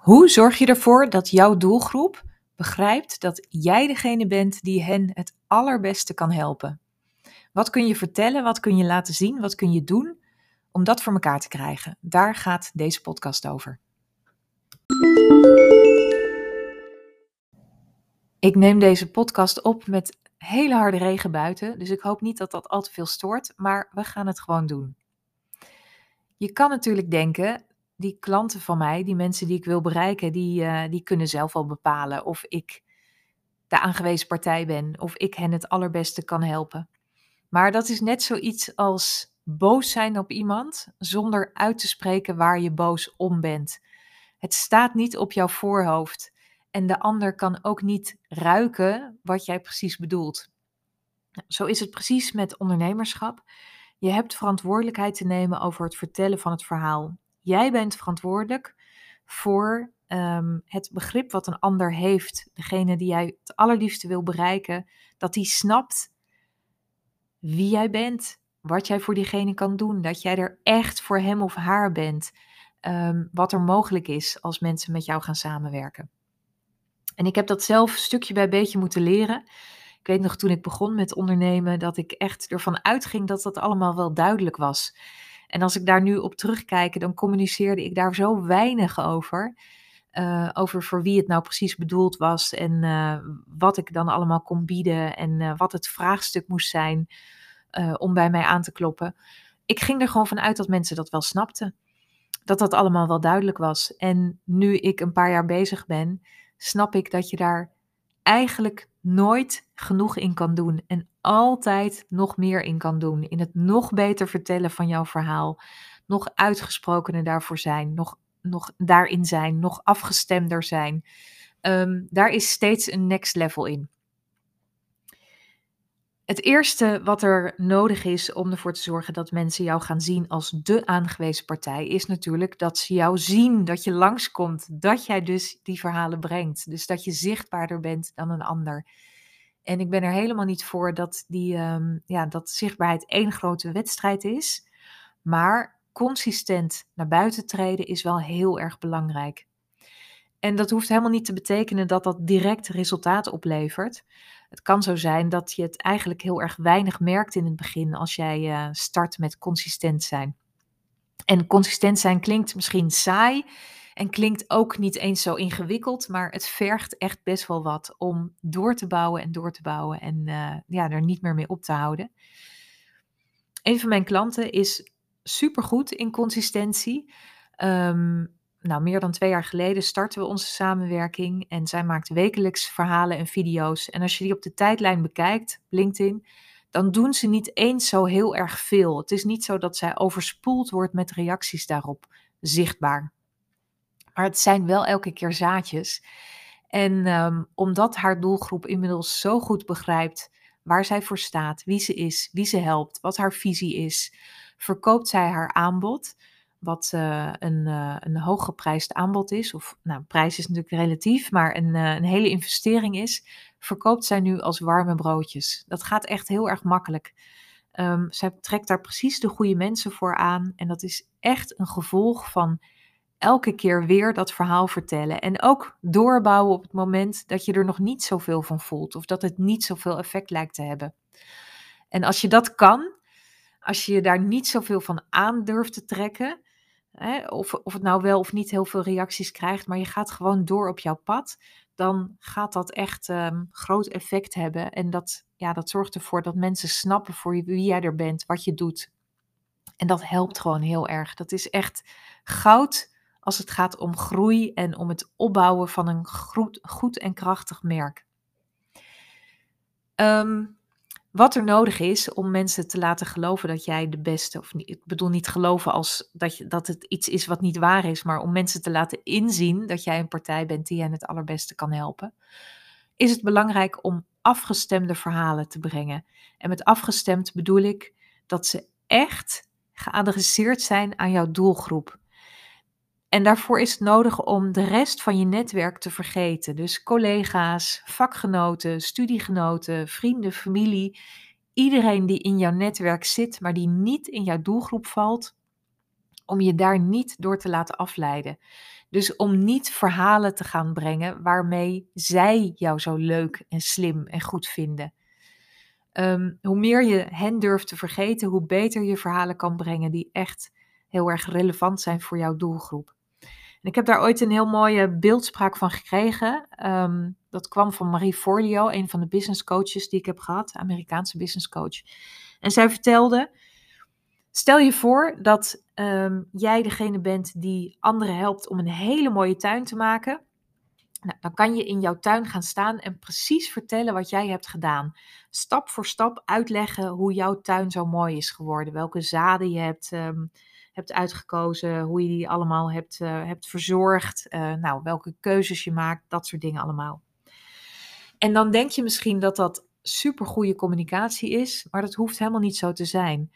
Hoe zorg je ervoor dat jouw doelgroep begrijpt dat jij degene bent die hen het allerbeste kan helpen? Wat kun je vertellen, wat kun je laten zien, wat kun je doen om dat voor elkaar te krijgen? Daar gaat deze podcast over. Ik neem deze podcast op met hele harde regen buiten, dus ik hoop niet dat dat al te veel stoort, maar we gaan het gewoon doen. Je kan natuurlijk denken, die klanten van mij, die mensen die ik wil bereiken, die, uh, die kunnen zelf al bepalen of ik de aangewezen partij ben, of ik hen het allerbeste kan helpen. Maar dat is net zoiets als boos zijn op iemand zonder uit te spreken waar je boos om bent. Het staat niet op jouw voorhoofd en de ander kan ook niet ruiken wat jij precies bedoelt. Zo is het precies met ondernemerschap. Je hebt verantwoordelijkheid te nemen over het vertellen van het verhaal. Jij bent verantwoordelijk voor ehm, het begrip wat een ander heeft. Degene die jij het allerliefste wil bereiken, dat die snapt wie jij bent, wat jij voor diegene kan doen, dat jij er echt voor hem of haar bent, ehm, wat er mogelijk is als mensen met jou gaan samenwerken. En ik heb dat zelf stukje bij beetje moeten leren. Ik weet nog toen ik begon met ondernemen dat ik echt ervan uitging dat dat allemaal wel duidelijk was. En als ik daar nu op terugkijk, dan communiceerde ik daar zo weinig over. Uh, over voor wie het nou precies bedoeld was en uh, wat ik dan allemaal kon bieden en uh, wat het vraagstuk moest zijn om bij mij aan te kloppen. Ik ging er gewoon vanuit dat mensen dat wel snapten. Dat dat allemaal wel duidelijk was. En nu ik een paar jaar bezig ben, snap ik dat je daar eigenlijk nooit genoeg in kan doen en altijd nog meer in kan doen. In het nog beter vertellen van jouw verhaal, nog uitgesprokener daarvoor zijn, nog, nog daarin zijn, nog afgestemder zijn. Um, daar is steeds een next level in. Het eerste wat er nodig is om ervoor te zorgen dat mensen jou gaan zien als de aangewezen partij, is natuurlijk dat ze jou zien, dat je langskomt, dat jij dus die verhalen brengt. Dus dat je zichtbaarder bent dan een ander. En ik ben er helemaal niet voor dat, die, um, ja, dat zichtbaarheid één grote wedstrijd is. Maar consistent naar buiten treden is wel heel erg belangrijk. En dat hoeft helemaal niet te betekenen dat dat direct resultaat oplevert. Het kan zo zijn dat je het eigenlijk heel erg weinig merkt in het begin als jij uh, start met consistent zijn. En consistent zijn klinkt misschien saai en klinkt ook niet eens zo ingewikkeld, maar het vergt echt best wel wat om door te bouwen en door te bouwen en uh, ja, er niet meer mee op te houden. Een van mijn klanten is supergoed in consistentie. Um, nou, meer dan twee jaar geleden starten we onze samenwerking en zij maakt wekelijks verhalen en video's. En als je die op de tijdlijn bekijkt, LinkedIn, dan doen ze niet eens zo heel erg veel. Het is niet zo dat zij overspoeld wordt met reacties daarop, zichtbaar. Maar het zijn wel elke keer zaadjes. En um, omdat haar doelgroep inmiddels zo goed begrijpt waar zij voor staat, wie ze is, wie ze helpt, wat haar visie is, verkoopt zij haar aanbod wat uh, een, uh, een hooggeprijsd aanbod is, of nou, prijs is natuurlijk relatief, maar een, uh, een hele investering is, verkoopt zij nu als warme broodjes. Dat gaat echt heel erg makkelijk. Um, zij trekt daar precies de goede mensen voor aan en dat is echt een gevolg van elke keer weer dat verhaal vertellen en ook doorbouwen op het moment dat je er nog niet zoveel van voelt of dat het niet zoveel effect lijkt te hebben. En als je dat kan, als je daar niet zoveel van aan durft te trekken, hè, of, of het nou wel of niet heel veel reacties krijgt, maar je gaat gewoon door op jouw pad, dan gaat dat echt um, groot effect hebben. En dat, ja, dat zorgt ervoor dat mensen snappen voor wie jij er bent, wat je doet. En dat helpt gewoon heel erg. Dat is echt goud als het gaat om groei en om het opbouwen van een goed, goed en krachtig merk. Um, wat er nodig is om mensen te laten geloven dat jij de beste, of niet, ik bedoel niet geloven als dat, je, dat het iets is wat niet waar is, maar om mensen te laten inzien dat jij een partij bent die hen het allerbeste kan helpen, is het belangrijk om afgestemde verhalen te brengen. En met afgestemd bedoel ik dat ze echt geadresseerd zijn aan jouw doelgroep. En daarvoor is het nodig om de rest van je netwerk te vergeten. Dus collega's, vakgenoten, studiegenoten, vrienden, familie. Iedereen die in jouw netwerk zit, maar die niet in jouw doelgroep valt. om je daar niet door te laten afleiden. Dus om niet verhalen te gaan brengen waarmee zij jou zo leuk en slim en goed vinden. Ehm, hoe meer je hen durft te vergeten, hoe beter je verhalen kan brengen die echt heel erg relevant zijn voor jouw doelgroep. En ik heb daar ooit een heel mooie beeldspraak van gekregen. Ehm, dat kwam van Marie Forleo, een van de business coaches die ik heb gehad, Amerikaanse business coach. En zij vertelde: Stel je voor dat um, jij degene bent die anderen helpt om een hele mooie tuin te maken. Nou, dan kan je in jouw tuin gaan staan en precies vertellen wat jij hebt gedaan. Stap voor stap uitleggen hoe jouw tuin zo mooi is geworden. Welke zaden je hebt, um, hebt uitgekozen, hoe je die allemaal hebt, uh, hebt verzorgd. Uh, nou, welke keuzes je maakt, dat soort dingen allemaal. En dan denk je misschien dat dat super goede communicatie is, maar dat hoeft helemaal niet zo te zijn.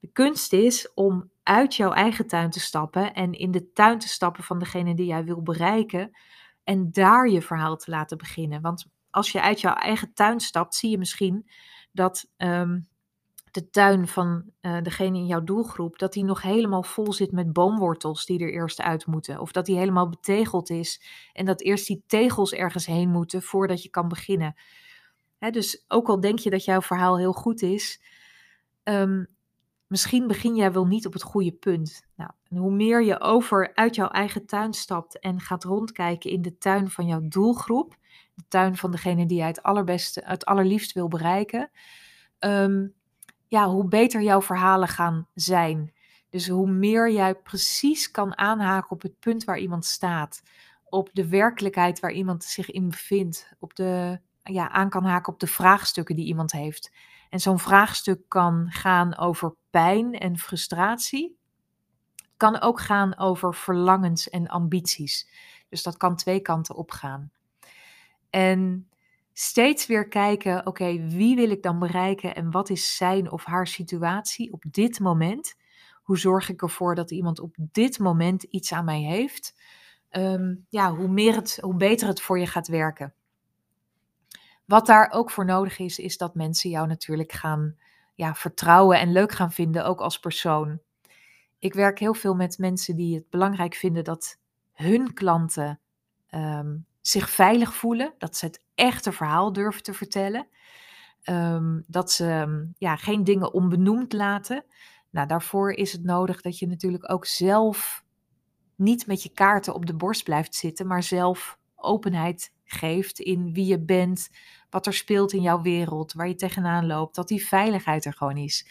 De kunst is om uit jouw eigen tuin te stappen en in de tuin te stappen van degene die jij wil bereiken en daar je verhaal te laten beginnen. Want als je uit jouw eigen tuin stapt, zie je misschien dat um, de tuin van uh, degene in jouw doelgroep, dat die nog helemaal vol zit met boomwortels die er eerst uit moeten. Of dat die helemaal betegeld is en dat eerst die tegels ergens heen moeten voordat je kan beginnen. Hè, dus ook al denk je dat jouw verhaal heel goed is, um, misschien begin jij wel niet op het goede punt. Nou, en hoe meer je over uit jouw eigen tuin stapt en gaat rondkijken in de tuin van jouw doelgroep, de tuin van degene die jij het allerbeste, het allerliefst wil bereiken, um, ja, hoe beter jouw verhalen gaan zijn. Dus hoe meer jij precies kan aanhaken op het punt waar iemand staat, op de werkelijkheid waar iemand zich in bevindt, op de, ja, aan kan haken op de vraagstukken die iemand heeft. En zo'n vraagstuk kan gaan over pijn en frustratie. Kan ook gaan over verlangens en ambities. Dus dat kan twee kanten opgaan. En steeds weer kijken, oké, wie wil ik dan bereiken en wat is zijn of haar situatie op dit moment? Hoe zorg ik ervoor dat iemand op dit moment iets aan mij heeft? Um, ja, hoe, meer het, hoe beter het voor je gaat werken. Wat daar ook voor nodig is, is dat mensen jou natuurlijk gaan ja, vertrouwen en leuk gaan vinden, ook als persoon. Ik werk heel veel met mensen die het belangrijk vinden dat hun klanten um, zich veilig voelen, dat ze het echte verhaal durven te vertellen, um, dat ze um, ja, geen dingen onbenoemd laten. Nou, daarvoor is het nodig dat je natuurlijk ook zelf niet met je kaarten op de borst blijft zitten, maar zelf openheid geeft in wie je bent, wat er speelt in jouw wereld, waar je tegenaan loopt, dat die veiligheid er gewoon is.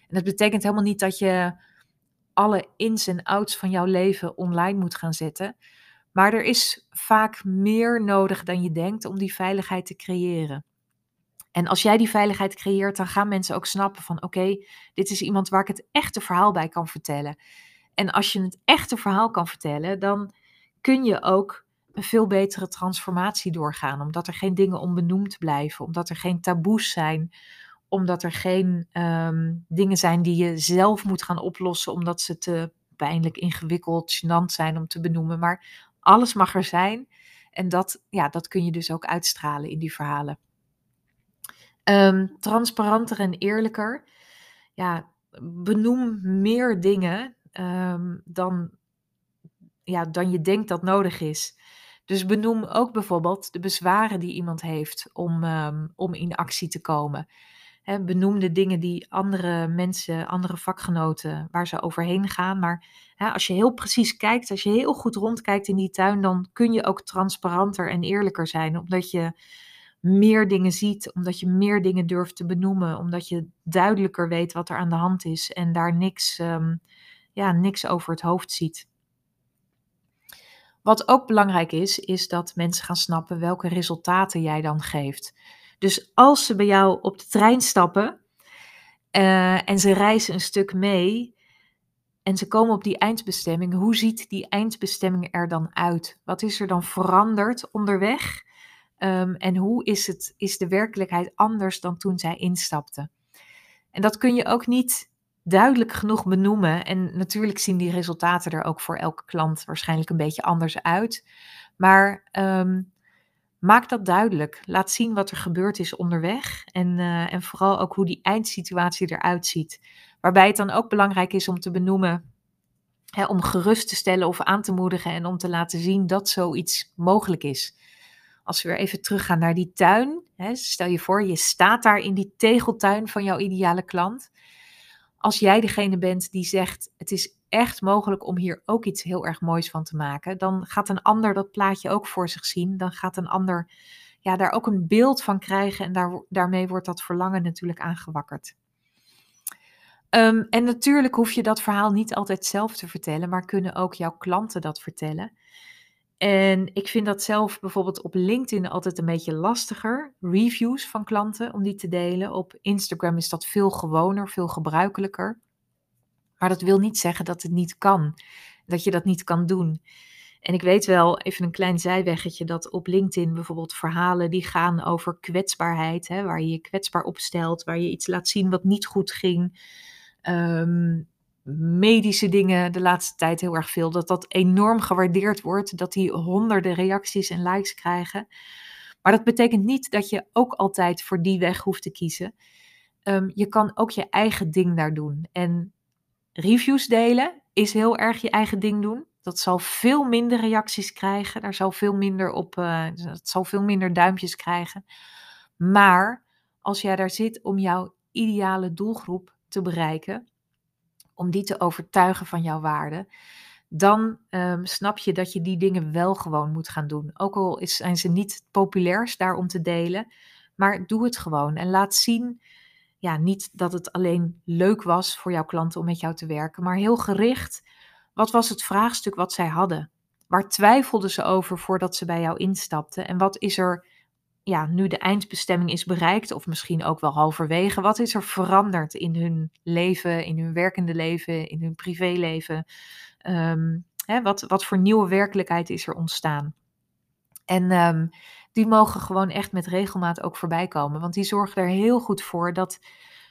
En dat betekent helemaal niet dat je alle ins en outs van jouw leven online moet gaan zetten. Maar er is vaak meer nodig dan je denkt om die veiligheid te creëren. En als jij die veiligheid creëert, dan gaan mensen ook snappen van oké, dit is iemand waar ik het echte verhaal bij kan vertellen. En als je het echte verhaal kan vertellen, dan kun je ook een veel betere transformatie doorgaan. Omdat er geen dingen onbenoemd blijven, omdat er geen taboes zijn, omdat er geen um, dingen zijn die je zelf moet gaan oplossen, omdat ze te pijnlijk, ingewikkeld, gênant zijn om te benoemen. Maar alles mag er zijn. En dat, ja, dat kun je dus ook uitstralen in die verhalen. Um, transparanter en eerlijker. Ja, benoem meer dingen um, dan, ja, dan je denkt dat nodig is. Dus benoem ook bijvoorbeeld de bezwaren die iemand heeft om, um, om in actie te komen. He, benoem de dingen die andere mensen, andere vakgenoten, waar ze overheen gaan. Maar als je heel precies kijkt, als je heel goed rondkijkt in die tuin, dan kun je ook transparanter en eerlijker zijn. Omdat je meer dingen ziet, omdat je meer dingen durft te benoemen, omdat je duidelijker weet wat er aan de hand is en daar niks, um, ja, niks over het hoofd ziet. Wat ook belangrijk is, is dat mensen gaan snappen welke resultaten jij dan geeft. Dus als ze bij jou op de trein stappen uh, en ze reizen een stuk mee en ze komen op die eindbestemming, hoe ziet die eindbestemming er dan uit? Wat is er dan veranderd onderweg? Um, en hoe is, het, is de werkelijkheid anders dan toen zij instapten? En dat kun je ook niet duidelijk genoeg benoemen. En natuurlijk zien die resultaten er ook voor elke klant waarschijnlijk een beetje anders uit. Maar um, maak dat duidelijk. Laat zien wat er gebeurd is onderweg. En, uh, en vooral ook hoe die eindsituatie eruit ziet. Waarbij het dan ook belangrijk is om te benoemen Hè, om gerust te stellen of aan te moedigen en om te laten zien dat zoiets mogelijk is. Als we weer even teruggaan naar die tuin. Hè, stel je voor, je staat daar in die tegeltuin van jouw ideale klant. Als jij degene bent die zegt: Het is echt mogelijk om hier ook iets heel erg moois van te maken, dan gaat een ander dat plaatje ook voor zich zien. Dan gaat een ander ja, daar ook een beeld van krijgen en daar, daarmee wordt dat verlangen natuurlijk aangewakkerd. Um, en natuurlijk hoef je dat verhaal niet altijd zelf te vertellen, maar kunnen ook jouw klanten dat vertellen. En ik vind dat zelf bijvoorbeeld op LinkedIn altijd een beetje lastiger. Reviews van klanten om die te delen. Op Instagram is dat veel gewoner, veel gebruikelijker. Maar dat wil niet zeggen dat het niet kan. Dat je dat niet kan doen. En ik weet wel, even een klein zijweggetje, dat op LinkedIn bijvoorbeeld verhalen die gaan over kwetsbaarheid. Hè, waar je je kwetsbaar opstelt, waar je iets laat zien wat niet goed ging. Um, medische dingen de laatste tijd heel erg veel. Dat dat enorm gewaardeerd wordt. Dat die honderden reacties en likes krijgen. Maar dat betekent niet dat je ook altijd voor die weg hoeft te kiezen. Um, je kan ook je eigen ding daar doen. En reviews delen is heel erg je eigen ding doen. Dat zal veel minder reacties krijgen. Daar zal veel minder op. Uh, dat zal veel minder duimpjes krijgen. Maar als jij daar zit om jouw ideale doelgroep te bereiken, om die te overtuigen van jouw waarde, dan um, snap je dat je die dingen wel gewoon moet gaan doen. Ook al is, zijn ze niet populairs daar om te delen, maar doe het gewoon en laat zien. Ja, niet dat het alleen leuk was voor jouw klanten om met jou te werken, maar heel gericht. Wat was het vraagstuk wat zij hadden? Waar twijfelden ze over voordat ze bij jou instapten? En wat is er ja, nu de eindbestemming is bereikt, of misschien ook wel halverwege, wat is er veranderd in hun leven, in hun werkende leven, in hun privéleven? Um, hè, wat, wat voor nieuwe werkelijkheid is er ontstaan? En um, die mogen gewoon echt met regelmaat ook voorbij komen, want die zorgen er heel goed voor dat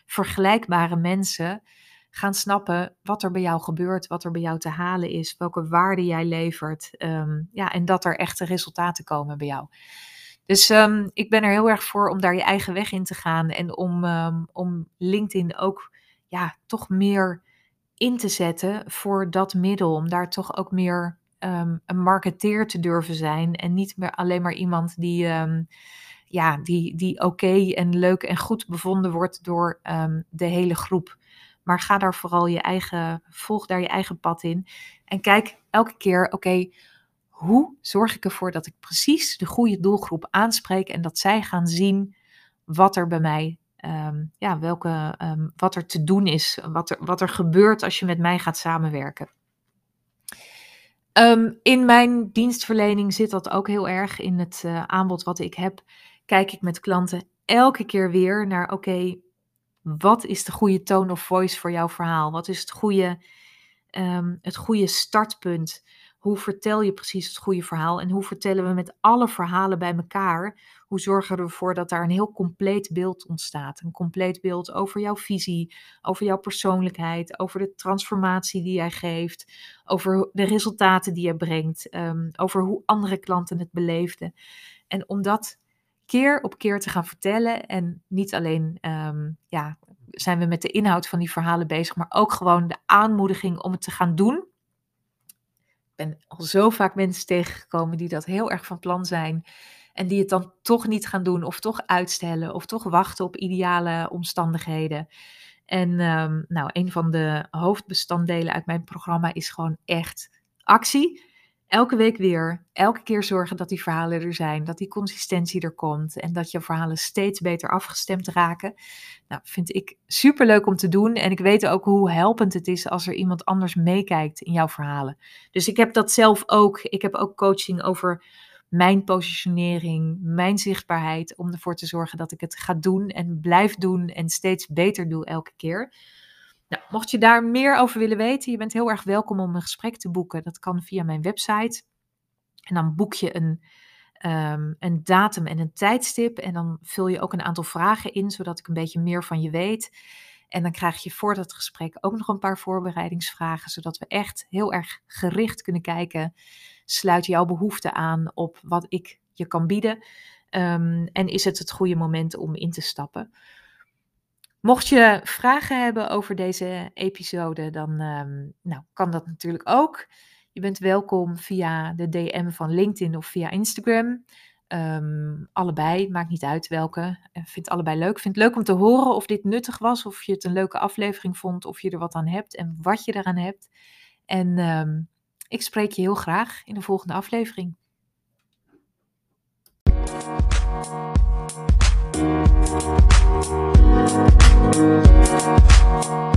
vergelijkbare mensen gaan snappen wat er bij jou gebeurt, wat er bij jou te halen is, welke waarde jij levert. Um, ja, en dat er echte resultaten komen bij jou. Dus um, ik ben er heel erg voor om daar je eigen weg in te gaan en om, um, om LinkedIn ook ja, toch meer in te zetten voor dat middel. Om daar toch ook meer um, een marketeer te durven zijn en niet meer alleen maar iemand die, ja, die, die oké en leuk en goed bevonden wordt door de hele groep. Maar ga daar vooral je eigen, volg daar je eigen pad in. En kijk elke keer, oké, hoe zorg ik ervoor dat ik precies de goede doelgroep aanspreek en dat zij gaan zien wat er bij mij, ja, welke, wat er te doen is, wat er, wat er gebeurt als je met mij gaat samenwerken. Um, in mijn dienstverlening zit dat ook heel erg in het uh, aanbod wat ik heb. Kijk ik met klanten elke keer weer naar: oké, wat is de goede tone of voice voor jouw verhaal? Wat is het goede, het goede startpunt? Hoe vertel je precies het goede verhaal en hoe vertellen we met alle verhalen bij elkaar? Hoe zorgen we ervoor dat daar een heel compleet beeld ontstaat? Een compleet beeld over jouw visie, over jouw persoonlijkheid, over de transformatie die jij geeft, over de resultaten die je brengt, um, over hoe andere klanten het beleefden. En om dat keer op keer te gaan vertellen en niet alleen um, ja, zijn we met de inhoud van die verhalen bezig, maar ook gewoon de aanmoediging om het te gaan doen ben al zo vaak mensen tegengekomen die dat heel erg van plan zijn. En die het dan toch niet gaan doen, of toch uitstellen, of toch wachten op ideale omstandigheden. En um, nou, een van de hoofdbestanddelen uit mijn programma is gewoon echt actie elke week weer, elke keer zorgen dat die verhalen er zijn, dat die consistentie er komt en dat je verhalen steeds beter afgestemd raken. Nou, vind ik super leuk om te doen en ik weet ook hoe helpend het is als er iemand anders meekijkt in jouw verhalen. Dus ik heb dat zelf ook. Ik heb ook coaching over mijn positionering, mijn zichtbaarheid, om ervoor te zorgen dat ik het ga doen en blijf doen en steeds beter doe elke keer. Nou, mocht je daar meer over willen weten, je bent heel erg welkom om een gesprek te boeken. Dat kan via mijn website. En dan boek je een, um, een datum en een tijdstip. En dan vul je ook een aantal vragen in, zodat ik een beetje meer van je weet. En dan krijg je voor dat gesprek ook nog een paar voorbereidingsvragen, zodat we echt heel erg gericht kunnen kijken. Sluit jouw behoefte aan op wat ik je kan bieden? Um, en is het het goede moment om in te stappen? Mocht je vragen hebben over deze episode, dan ehm, nou, kan dat natuurlijk ook. Je bent welkom via de DM van LinkedIn of via Instagram. Ehm, allebei, maakt niet uit welke. Eh, ik vind allebei leuk. Vind het leuk om te horen of dit nuttig was, of je het een leuke aflevering vond, of je er wat aan hebt en wat je eraan hebt. En ehm, ik spreek je heel graag in de volgende aflevering. Thank you.